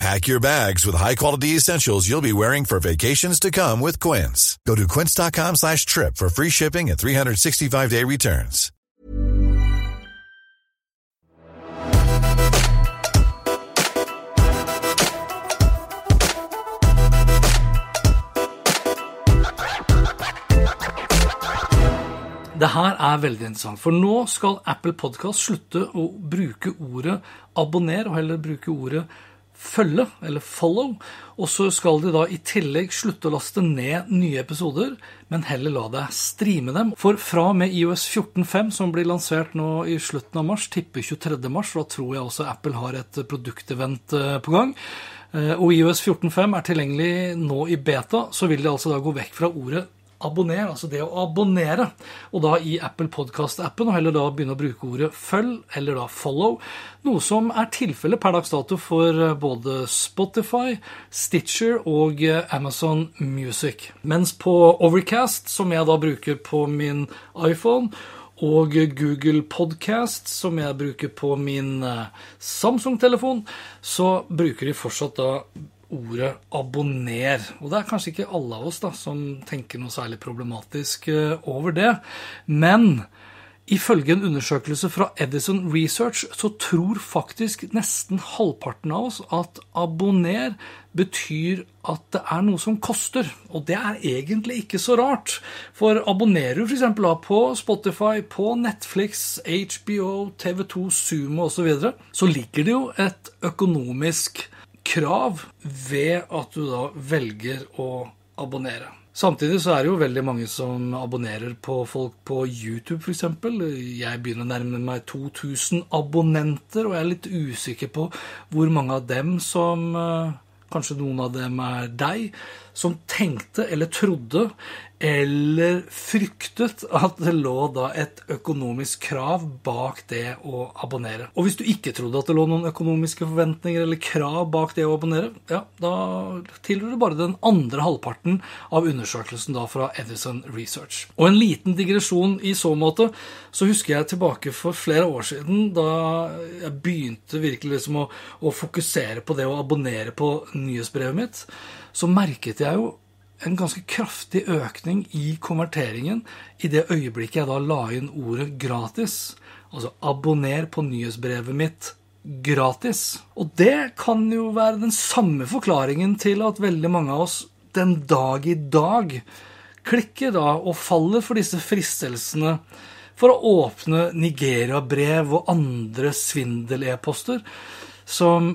Pack your bags with high-quality essentials you'll be wearing for vacations to come with Quince. Go to quince.com slash trip for free shipping and 365-day returns. Det her er veldig interessant, for nå skal Apple Podcast slutte å bruke ordet abonner, og heller bruke ordet følge, eller follow. Og så skal de da i tillegg slutte å laste ned nye episoder, men heller la deg streame dem. For fra og med IOS 14.5, som blir lansert nå i slutten av mars, tipper 23. mars, da tror jeg også Apple har et produktevent eh, på gang. Eh, og IOS 14.5 er tilgjengelig nå i beta, så vil de altså da gå vekk fra ordet abonner, altså det å abonnere, og da i Apple Podcast-appen, og heller da begynne å bruke ordet følg, eller da follow, noe som er tilfellet per dags dato for eh, både Spotify, Stitcher og eh, Amazon Music. Mens på Overcast, som jeg da bruker på min iPhone, og Google Podcast, som jeg bruker på min eh, Samsung-telefon, så bruker de fortsatt da ordet 'abonner'. Og det er kanskje ikke alle av oss da, som tenker noe særlig problematisk eh, over det. Men ifølge en undersøkelse fra Edison Research så tror faktisk nesten halvparten av oss at 'abonner' betyr at det er noe som koster. Og det er egentlig ikke så rart. For abonnerer du f.eks. på Spotify, på Netflix, HBO, TV2, Sumo osv., så, videre, så ligger det jo et økonomisk krav ved at du da velger å abonnere. Samtidig så er det jo veldig mange som abonnerer på folk på YouTube f.eks. Jeg begynner å nærme meg 2000 abonnenter, og jeg er litt usikker på hvor mange av dem som eh, Kanskje noen av dem er deg, som tenkte eller trodde eller fryktet at det lå da et økonomisk krav bak det å abonnere. Og hvis du ikke trodde at det lå noen økonomiske forventninger eller krav bak det å abonnere, ja, da tilhører du bare den andre halvparten av undersøkelsen da fra Edison Research. Og en liten digresjon i så måte, så husker jeg tilbake for flere år siden, da jeg begynte virkelig liksom å, å fokusere på det å abonnere på nyhetsbrevet mitt, så merket jeg jo en ganske kraftig økning i konverteringen i det øyeblikket jeg da la inn ordet 'gratis'. Altså abonner på nyhetsbrevet mitt gratis. Og det kan jo være den samme forklaringen til at veldig mange av oss den dag i dag klikker da og faller for disse fristelsene for å åpne Nigeria-brev og andre svindel-e-poster som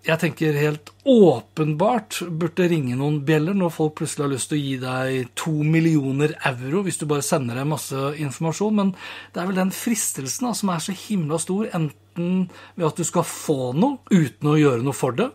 jeg tenker helt åpenbart burde ringe noen bjeller når folk plutselig har lyst til å gi deg to millioner euro hvis du bare sender dem masse informasjon. Men det er vel den fristelsen da, som er så himla stor, enten ved at du skal få noe uten å gjøre noe for det,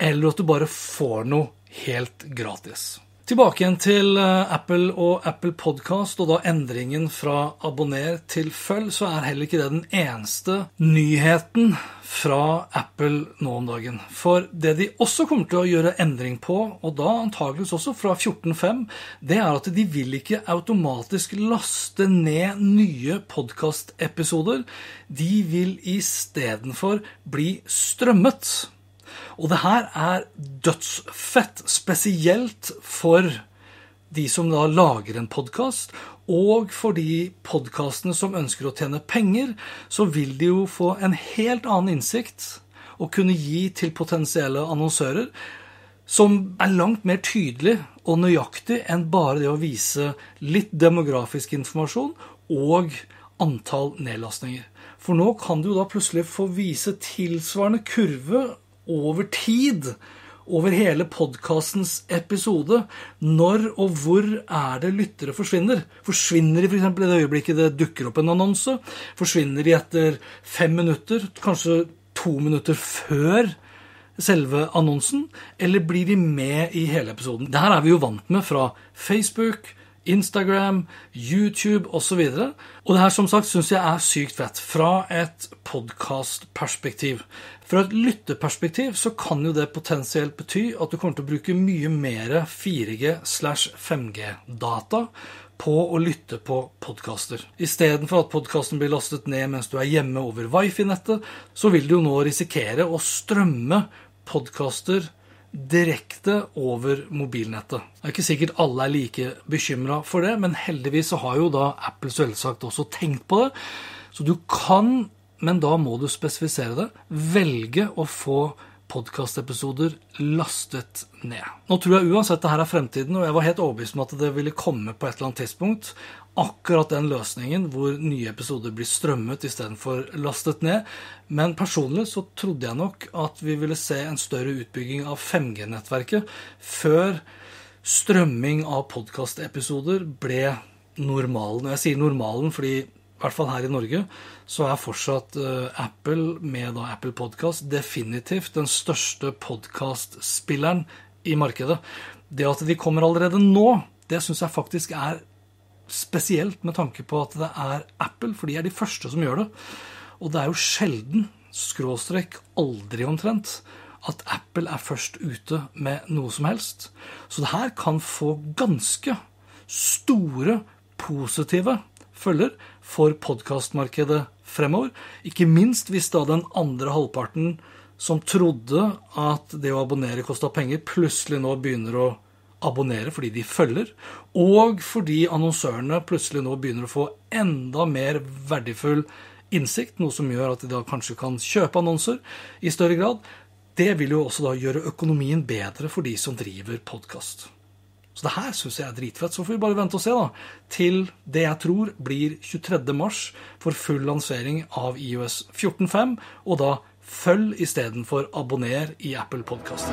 eller at du bare får noe helt gratis. Tilbake igjen til eh, Apple og Apple Podcast, og da endringen fra abonner til følg, så er heller ikke det den eneste nyheten fra Apple nå om dagen. For det de også kommer til å gjøre endring på, og da antageligvis også fra 14.5, det er at de vil ikke automatisk laste ned nye podkastepisoder. De vil istedenfor bli strømmet. Og det her er dødsfett, spesielt for de som da lager en podkast, og for de podkastene som ønsker å tjene penger, så vil de jo få en helt annen innsikt å kunne gi til potensielle annonsører, som er langt mer tydelig og nøyaktig enn bare det å vise litt demografisk informasjon og antall nedlastninger. For nå kan du jo da plutselig få vise tilsvarende kurve over tid, over hele podkastens episode, når og hvor er det lyttere forsvinner? Forsvinner de f.eks. i det øyeblikket det dukker opp en annonse? Forsvinner de etter fem minutter, kanskje to minutter før selve annonsen? Eller blir de med i hele episoden? Det her er vi jo vant med fra Facebook, Instagram, YouTube osv. Og, så og det her som sagt syns jeg er sykt fett fra et podkastperspektiv. Fra et lytteperspektiv så kan jo det potensielt bety at du kommer til å bruke mye mer 4G slash 5G-data på å lytte på podkaster. Istedenfor at podkasten blir lastet ned mens du er hjemme over wifi-nettet, så vil du jo nå risikere å strømme podkaster direkte over mobilnettet. Det er ikke sikkert alle er like bekymra for det, men heldigvis så har jo da Apple selvsagt også tenkt på det. Så du kan, men da må du spesifisere det, velge å få podkastepisoder lastet ned. Nå tror jeg uansett det her er fremtiden, og jeg var helt overbevist om at det ville komme på et eller annet tidspunkt. Akkurat den løsningen hvor nye episoder blir strømmet istedenfor lastet ned. Men personlig så trodde jeg nok at vi ville se en større utbygging av 5G-nettverket før strømming av podkastepisoder ble normalen. Og jeg sier normalen fordi i hvert fall her i Norge, så er fortsatt uh, Apple med da Apple Podcast definitivt den største podkastspilleren i markedet. Det at de kommer allerede nå, det syns jeg faktisk er spesielt med tanke på at det er Apple, for de er de første som gjør det. Og det er jo sjelden, skråstrek aldri omtrent, at Apple er først ute med noe som helst. Så det her kan få ganske store positive følger for podkastmarkedet fremover. Ikke minst hvis da den andre halvparten som trodde at det å abonnere kosta penger, plutselig nå begynner å abonnere fordi de følger, og fordi annonsørene plutselig nå begynner å få enda mer verdifull innsikt, noe som gjør at de da kanskje kan kjøpe annonser i større grad. Det vil jo også da gjøre økonomien bedre for de som driver podkast. Så det her syns jeg er dritfett. Så får vi bare vente og se da, til det jeg tror blir 23. mars for full lansering av IOS 14.5, og da følg istedenfor abonner i Apple Podkast.